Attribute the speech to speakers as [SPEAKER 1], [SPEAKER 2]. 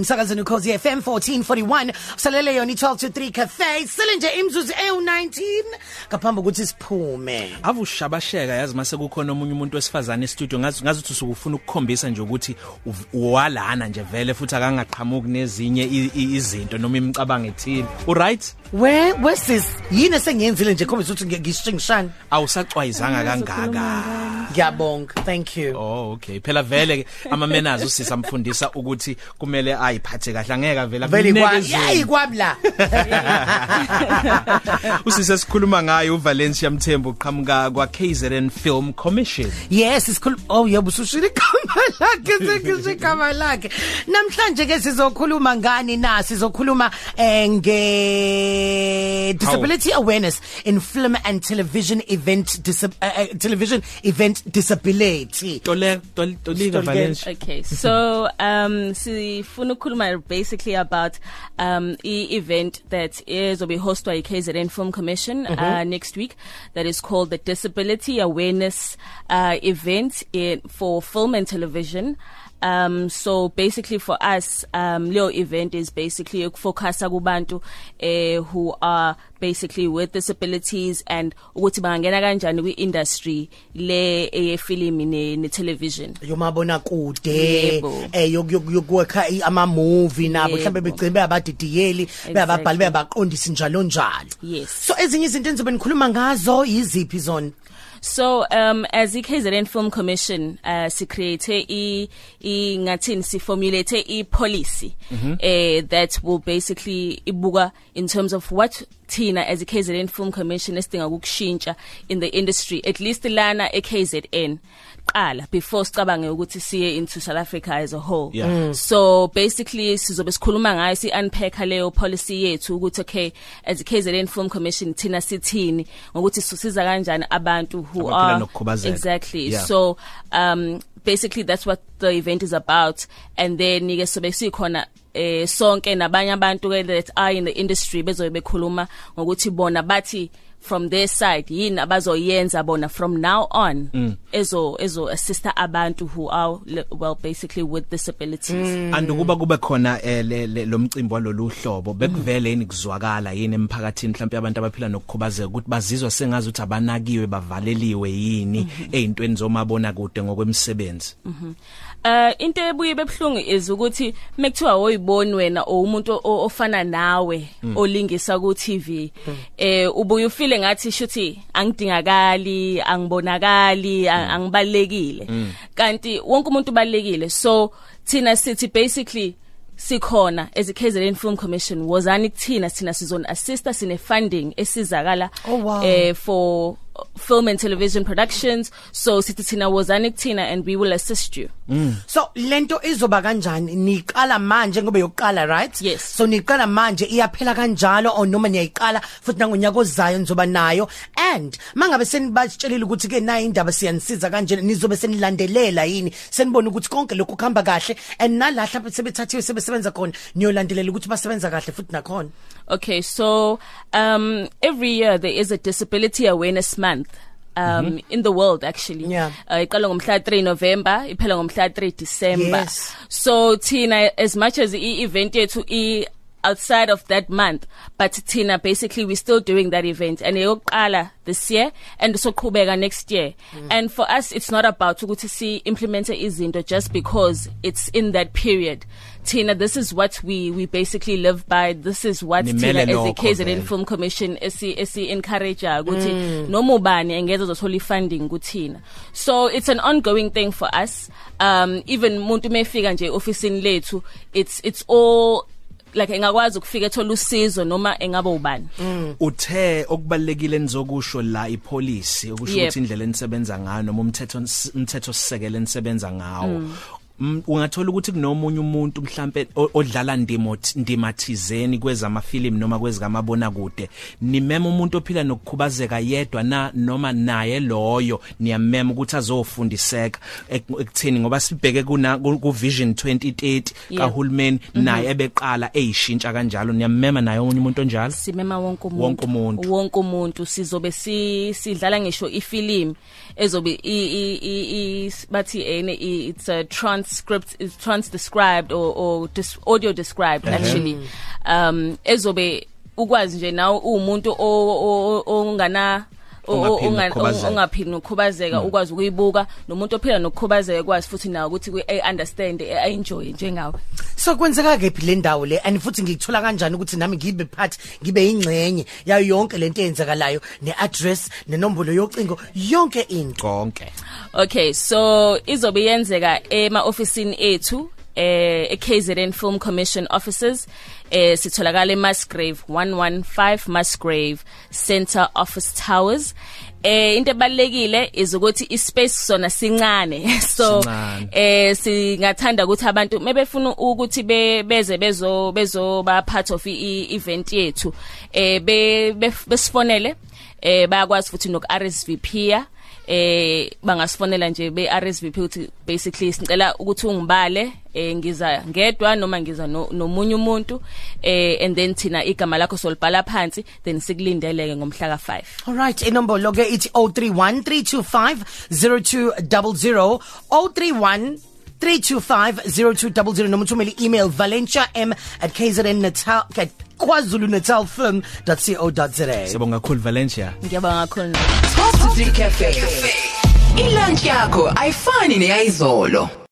[SPEAKER 1] Msakazweni Khosi FM 1441 usalele yona i12 to 3 cafe. Sele nje imzuzu ewu19 ngaphambi ukuthi siphume.
[SPEAKER 2] Avushabasheka yazi mase kukhona omunye umuntu wesifazane e-studio ngazi ngazi ukuthi usukufuna ukukhombisa nje ukuthi uwalana nje vele futhi akangaqhamuki nezinye izinto noma imicabango ethile. Uright
[SPEAKER 1] we wesis yini esengiyenzile nje? Khombisa ukuthi ngishingishana
[SPEAKER 2] awusacwayizanga kangaka.
[SPEAKER 1] Ngiyabonga. Thank you.
[SPEAKER 2] Oh okay. Phela vele ke ama manners usisa mfundisa ukuthi kumele ayiphathe kahle. Angeke vele
[SPEAKER 1] vele yayi kwabla
[SPEAKER 2] usise sikhuluma ngayo uValencia Mthembu uqhamuka kwa KZN Film Commission.
[SPEAKER 1] Yes isikhuluma oh yebo usushila igama lakhe sekisho igama lakhe. Namhlanje ke sizokhuluma ngani na? Sizokhuluma eh, nge disability awareness in film and television event disab uh, uh, television event disability.
[SPEAKER 2] Tole tolika Valencia.
[SPEAKER 3] Okay so um sifuna ukukhuluma basically about um e event that is will be hosted by KZN Film Commission mm -hmm. uh, next week that is called the Disability Awareness uh event in for film and television. Um so basically for us um Leo event is basically ukufocus kubantu eh who are basically with disabilities and ukuthi bangena kanjani kwi industry le eye film ne, ne television
[SPEAKER 1] yomabona kude eh yokuwekha ama movie nabo mhlawumbe begcine abadidiyeli beyababhali beyabaqondisi njalo njalo.
[SPEAKER 3] Yes.
[SPEAKER 1] So ezinye izinto enzobe nikhuluma ngazo yiziphi zona?
[SPEAKER 3] So um as iKZN Film Commission uh si create i i ngathini si formulate i policy mm -hmm. uh that will basically ibuka in terms of what thina as iKZN Film Commission esidinga ukushintsha in the industry at least lana eKZN qala before sicabange ukuthi siye into South Africa as a whole
[SPEAKER 2] yeah. mm.
[SPEAKER 3] so basically sizobe sikhuluma ngayo si unpack leyo policy yethu ukuthi okay as iKZN Film Commission thina sithini ngokuthi sisiza kanjani abantu who are exactly
[SPEAKER 2] yeah.
[SPEAKER 3] so um basically that's what the event is about and then nike sobe sikhona eh sonke nabanye abantu ke that are in the industry bezobe bekhuluma ngokuthi bona bathi from their side yini abazoyenza bona from now on mm. Ezo ezo assist abantu who are well basically with disabilities
[SPEAKER 2] mm. and kuba kube khona eh, lo mcimbi walolu hlobo bekuvele yini kuzwakala yini emphakathini mhlawumbe abantu abaphila nokukhubazeka ukuthi bazizwa sengazi ukuthi abanakiwe bavaleliwe yini
[SPEAKER 3] mm-hmm.
[SPEAKER 2] ezintweni zomabona kude ngokwemsebenzi
[SPEAKER 3] mhm Uh into ebuye bebhlungu is ukuthi mekuthiwa oyiboni wena o umuntu ofana nawe mm. olingisa ku TV mm. eh ubuye ufile ngathi shuthi angidingakali angibonakali mm. Angibalekile mm. kanti wonke umuntu ubalekile so thina sithi basically sikhona as a KZN Film Commission wozani kuthina sina sizon assista sine funding esizakala
[SPEAKER 1] oh, wow.
[SPEAKER 3] eh for film and television productions. So sithi thina wozani kuthina and we will assist you.
[SPEAKER 1] Mm. so lento izoba kanjani? Niqala manje ngoba yokuqala right?
[SPEAKER 3] Yes.
[SPEAKER 1] so niqala manje iyaphela kanjalo or noma niyayiqala futhi nangonyaka ozayo nizoba nayo. And mangabe senibatshelile ukuthi ke nayi indaba siyanisiza kanje nizobe senilandelela yini? Senibona ukuthi konke lokhu kuhamba kahle and nalahla sebethathiwe sebesebenza khona niyolandelela ukuthi basebenza kahle futhi nakhona.
[SPEAKER 3] Okay so um every year there is a disability awareness month um mm -hmm. in the world actually
[SPEAKER 1] yeah.
[SPEAKER 3] uh, iqala ngomhla 3 November iphela ngomhla 3 December
[SPEAKER 1] yes.
[SPEAKER 3] so thina as much as i event yethu i outside of that month but thina basically we still doing that event. And eyokuqala this year and soqhubeka next year. Mm. and for us it's not about ukuthi si implement izinto just because it's in that period. Tina this is what we we basically live by. This is what Tina as a KZN Film Commission esi esi encourage ukuthi mm. noma ubani engeza uzothola funding kuthina. So it's an ongoing thing for us. Um even umuntu mefika nje officeini lethu it's it's all like engakwazi ukufika ethola usizo noma engaba ubani
[SPEAKER 2] mm. uthe okubalekile nizokusho la ipolicy okusho ukuthi indlela enisebenza ngayo noma umthetho umthetho sisekele enisebenza ngawo mm. Ungathola ukuthi kunomunye umuntu mhlambe odlala ndimo ndima thizeni kwezamafilimu noma kwezikamabona kude nimema umuntu ophila nokukhubazeka yedwa na noma naye loyo? Niyamema ukuthi azofundiseka ekutheni ngoba sibheke kuna ku vision 2030 kahulumeni naye ebeqala eyishintsha kanjalo. Niyamema naye omunye umuntu onjalo?
[SPEAKER 3] Simema wonke umuntu.
[SPEAKER 2] Wonke umuntu.
[SPEAKER 3] Wonke umuntu. Sizobe sidlala ngisho ifilimu ezobe i bathi ene it's a trans script is transcribed or or dis, audio described uh -huh. actually um ezobe ukwazi nje nawe umuntu ongana ongaphili nokukhubazeka. ukwazi ukuyibuka nomuntu ophila nokukhubazeka kwazi futhi nawe ukuthi ku understand enjoy njengawe.
[SPEAKER 1] So kwenzeka kephi le ndawo le? And futhi ngikuthola kanjani ukuthi nami ngibe part ngibe ingcenye yayo yonke lento eyenzakalayo neaddress nenombolo yocingo yonke into?
[SPEAKER 2] Konke.
[SPEAKER 3] Okay so izobe yenzeka ema officeini ethu eh eKZN Film Commission offices eh sitholakala eMusgrave 115 Musgrave Center Office Towers. Eh into ebalekile izukuthi ispace sona sincane. So eh singathanda ukuthi abantu mebefuna ukuthi beze bezo bezo ba part of i event yethu eh besifonele eh bayakwazi futhi nok RSVP ya eh bangasifonela nje be RSVP ukuthi basically sicela ukuthi ungibale eh ngiza ngedwa noma ngiza nomunye umuntu eh and then thina igama lakho solibhala phansi then sikulindeleke ngomhla ka 5
[SPEAKER 1] alright inombolo ke ithi 0313250200 031 3250200 noma uthumele email valencia@kznnatal kwazulunatalfilm.co.za
[SPEAKER 2] Sibonga kakhulu Valencia.
[SPEAKER 3] Ngiyabonga kakhulu.
[SPEAKER 4] Top City Cafe. Ilunch yakho ayifani neyizolo